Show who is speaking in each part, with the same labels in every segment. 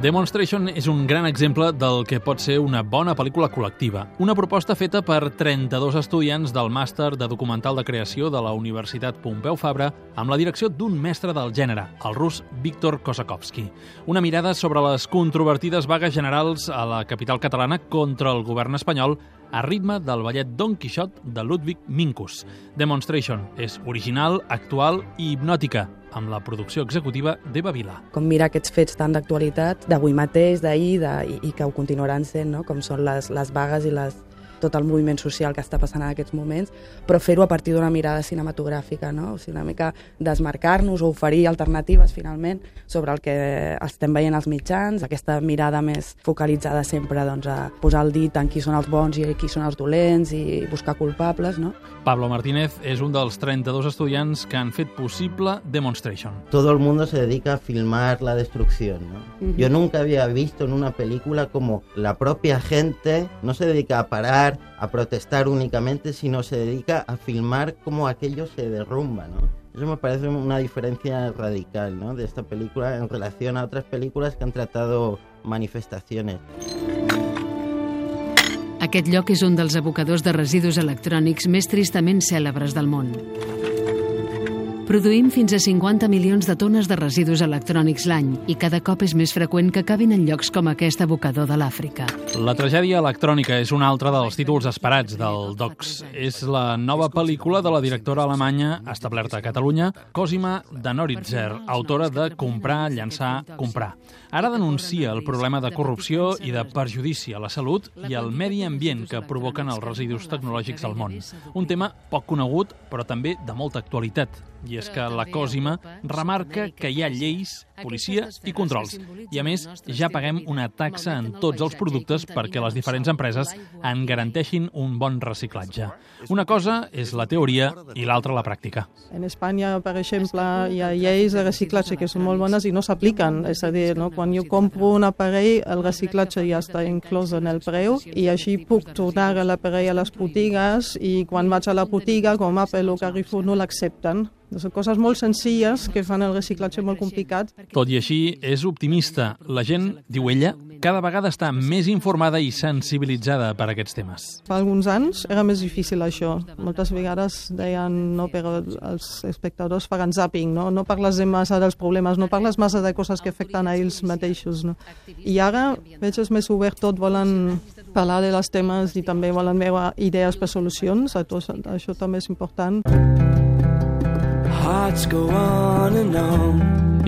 Speaker 1: Demonstration és un gran exemple del que pot ser una bona pel·lícula col·lectiva. Una proposta feta per 32 estudiants del màster de documental de creació de la Universitat Pompeu Fabra amb la direcció d'un mestre del gènere, el rus Víctor Kosakovsky. Una mirada sobre les controvertides vagues generals a la capital catalana contra el govern espanyol a ritme del ballet Don Quixot de Ludwig Minkus. Demonstration és original, actual i hipnòtica, amb la producció executiva d'Eva Vila.
Speaker 2: Com mirar aquests fets tan d'actualitat, d'avui mateix, d'ahir, i, i que ho continuaran sent, no? com són les, les vagues i les, tot el moviment social que està passant en aquests moments, però fer-ho a partir d'una mirada cinematogràfica, no? o sigui, una mica desmarcar-nos o oferir alternatives, finalment, sobre el que estem veient als mitjans, aquesta mirada més focalitzada sempre doncs, a posar el dit en qui són els bons i qui són els dolents i buscar culpables. No?
Speaker 1: Pablo Martínez és un dels 32 estudiants que han fet possible Demonstration.
Speaker 3: Todo el mundo se dedica a filmar la destrucción. ¿no? Uh -huh. Yo nunca había visto en una película como la propia gente no se dedica a parar a protestar únicamente, sino se dedica a filmar cómo aquello se derrumba, ¿no? Eso me parece una diferencia radical ¿no? de esta película en relación a otras películas que han tratado manifestaciones.
Speaker 4: Aquest lloc és un dels abocadors de residus electrònics més tristament cèlebres del món. Produïm fins a 50 milions de tones de residus electrònics l'any i cada cop és més freqüent que acabin en llocs com aquest abocador de l'Àfrica.
Speaker 1: La tragèdia electrònica és un altre dels títols esperats del DOCS. És la nova pel·lícula de la directora alemanya establerta a Catalunya, Cosima Danoritzer, autora de Comprar, llançar, comprar. Ara denuncia el problema de corrupció i de perjudici a la salut i al medi ambient que provoquen els residus tecnològics al món. Un tema poc conegut, però també de molta actualitat i és que la Cosima remarca que hi ha lleis, policia i controls. I a més, ja paguem una taxa en tots els productes perquè les diferents empreses en garanteixin un bon reciclatge. Una cosa és la teoria i l'altra la pràctica.
Speaker 5: En Espanya, per exemple, hi ha lleis de reciclatge que són molt bones i no s'apliquen. És a dir, no? quan jo compro un aparell, el reciclatge ja està inclòs en el preu i així puc tornar l'aparell a les botigues i quan vaig a la botiga, com Apple o Carrefour, no l'accepten. Són coses molt senzilles que fan el reciclatge molt complicat.
Speaker 1: Tot i així, és optimista. La gent, diu ella, cada vegada està més informada i sensibilitzada per aquests temes.
Speaker 5: Fa alguns anys era més difícil això. Moltes vegades deien, no, però els espectadors fan zapping, no? no parles massa dels problemes, no parles massa de coses que afecten a ells mateixos. No? I ara veig és més obert tot, volen parlar de les temes i també volen veure idees per solucions. Això també és important.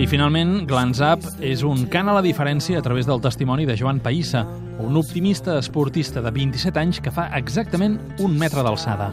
Speaker 1: I finalment, Glance Up és un cant a la diferència a través del testimoni de Joan Païssa, un optimista esportista de 27 anys que fa exactament un metre d'alçada.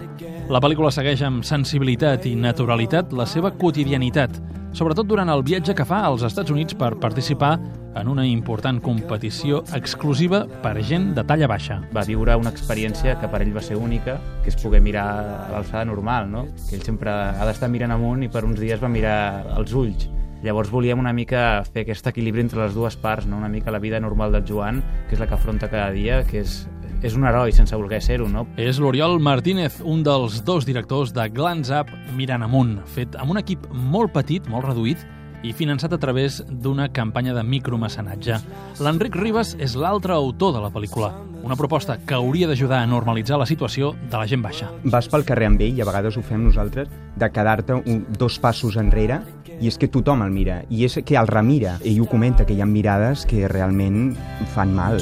Speaker 1: La pel·lícula segueix amb sensibilitat i naturalitat la seva quotidianitat, sobretot durant el viatge que fa als Estats Units per participar en una important competició exclusiva per gent de talla baixa.
Speaker 6: Va viure una experiència que per ell va ser única, que és poder mirar a l'alçada normal, no? que ell sempre ha d'estar mirant amunt i per uns dies va mirar als ulls. Llavors volíem una mica fer aquest equilibri entre les dues parts, no? una mica la vida normal del Joan, que és la que afronta cada dia, que és és un heroi sense voler ser-ho, no?
Speaker 1: És l'Oriol Martínez, un dels dos directors de Glance Up Mirant Amunt, fet amb un equip molt petit, molt reduït, i finançat a través d'una campanya de micromecenatge. L'Enric Ribas és l'altre autor de la pel·lícula, una proposta que hauria d'ajudar a normalitzar la situació de la gent baixa.
Speaker 7: Vas pel carrer amb ell, i a vegades ho fem nosaltres, de quedar-te dos passos enrere i és que tothom el mira, i és que el remira. Ell ho comenta, que hi ha mirades que realment fan mal.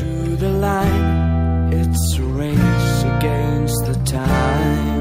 Speaker 7: It's a race against the time